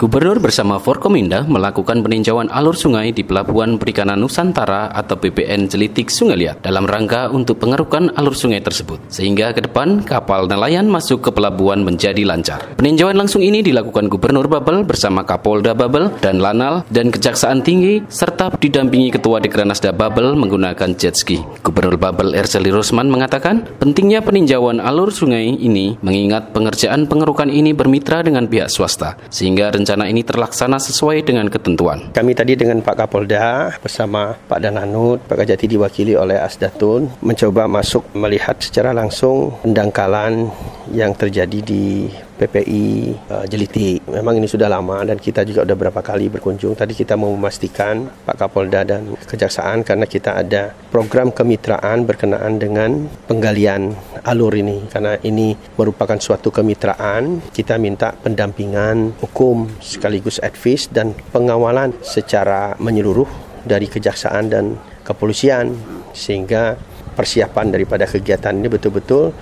Gubernur bersama Forkominda melakukan peninjauan alur sungai di Pelabuhan Perikanan Nusantara atau PPN Jelitik Sungai Liat dalam rangka untuk pengerukan alur sungai tersebut, sehingga ke depan kapal nelayan masuk ke pelabuhan menjadi lancar. Peninjauan langsung ini dilakukan Gubernur Babel bersama Kapolda Babel dan Lanal dan Kejaksaan Tinggi serta didampingi Ketua Dekranasda Babel menggunakan jet ski. Gubernur Babel Erseli Rosman mengatakan pentingnya peninjauan alur sungai ini mengingat pengerjaan pengerukan ini bermitra dengan pihak swasta, sehingga rencana rencana ini terlaksana sesuai dengan ketentuan. Kami tadi dengan Pak Kapolda bersama Pak Dananut, Pak Kajati diwakili oleh Asdatun, mencoba masuk melihat secara langsung pendangkalan yang terjadi di PPI uh, Jeliti. Memang ini sudah lama dan kita juga sudah berapa kali berkunjung. Tadi kita mau memastikan Pak Kapolda dan Kejaksaan karena kita ada program kemitraan berkenaan dengan penggalian alur ini. Karena ini merupakan suatu kemitraan, kita minta pendampingan hukum sekaligus advis dan pengawalan secara menyeluruh dari Kejaksaan dan Kepolisian sehingga persiapan daripada kegiatan ini betul-betul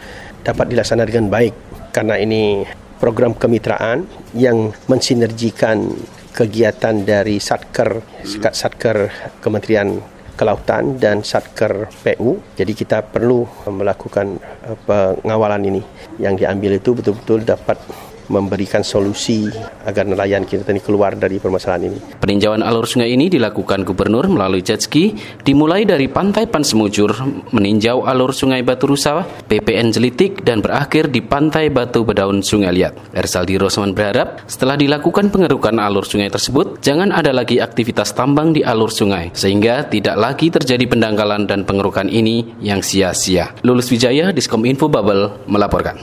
dapat dilaksanakan dengan baik karena ini program kemitraan yang mensinergikan kegiatan dari Satker Satker Kementerian Kelautan dan Satker PU. Jadi kita perlu melakukan eh, pengawalan ini. Yang diambil itu betul-betul dapat memberikan solusi agar nelayan kita ini keluar dari permasalahan ini. Peninjauan alur sungai ini dilakukan gubernur melalui jet ski dimulai dari Pantai Pansemujur meninjau alur sungai Batu Rusa, PPN Jelitik dan berakhir di Pantai Batu Bedaun Sungai Liat. Ersaldi Rosman berharap setelah dilakukan pengerukan alur sungai tersebut jangan ada lagi aktivitas tambang di alur sungai sehingga tidak lagi terjadi pendangkalan dan pengerukan ini yang sia-sia. Lulus Wijaya, Diskom Info Bubble melaporkan.